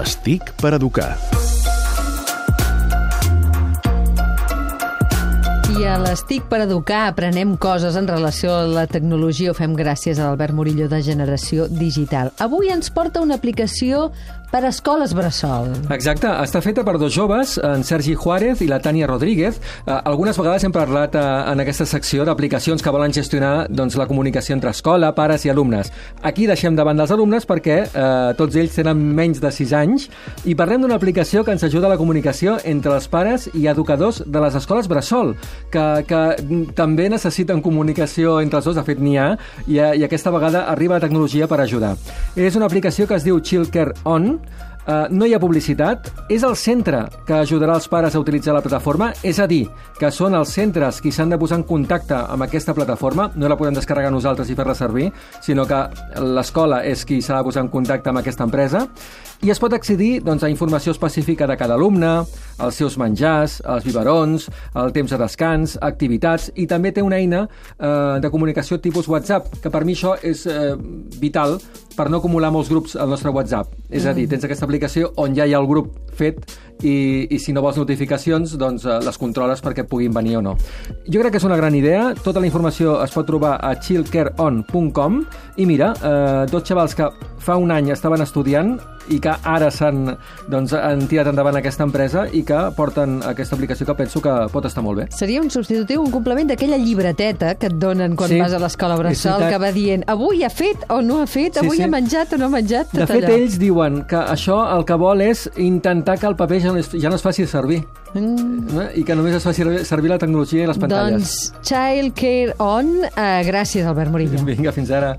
les TIC per educar. I a les TIC per educar aprenem coses en relació a la tecnologia. Ho fem gràcies a l'Albert Murillo de Generació Digital. Avui ens porta una aplicació per escoles bressol. Exacte, està feta per dos joves, en Sergi Juárez i la Tània Rodríguez. Eh, algunes vegades hem parlat eh, en aquesta secció d'aplicacions que volen gestionar doncs, la comunicació entre escola, pares i alumnes. Aquí deixem davant dels alumnes perquè eh, tots ells tenen menys de 6 anys i parlem d'una aplicació que ens ajuda a la comunicació entre els pares i educadors de les escoles bressol, que, que també necessiten comunicació entre els dos, de fet n'hi ha, i, i aquesta vegada arriba la tecnologia per ajudar. És una aplicació que es diu Chillcare On, Uh, no hi ha publicitat, és el centre que ajudarà els pares a utilitzar la plataforma, és a dir, que són els centres qui s'han de posar en contacte amb aquesta plataforma, no la podem descarregar nosaltres i fer-la servir, sinó que l'escola és qui s'ha de posar en contacte amb aquesta empresa, i es pot accedir doncs, a informació específica de cada alumne, els seus menjars, els biberons, el temps de descans, activitats, i també té una eina eh, de comunicació tipus WhatsApp, que per mi això és eh, vital per no acumular molts grups al nostre WhatsApp. És a dir, tens aquesta aplicació on ja hi ha el grup fet i, i si no vols notificacions, doncs eh, les controles perquè puguin venir o no. Jo crec que és una gran idea. Tota la informació es pot trobar a chillcareon.com i mira, eh, dos xavals que fa un any estaven estudiant i que ara s'han doncs, han tirat endavant aquesta empresa i que porten aquesta aplicació que penso que pot estar molt bé. Seria un substitutiu, un complement d'aquella llibreteta que et donen quan Sí, vas a l'escola bressol, que va dient avui ha fet o no ha fet, Sí, avui sí. ha menjat o no ha menjat, tot De fet, allò. ells diuen que això el que vol és intentar que el paper ja no es, ja no es faci servir Mm. eh? i que només es faci servir la tecnologia i les pantalles. Doncs Child Care On, eh, gràcies Albert Murillo. Vinga, fins ara.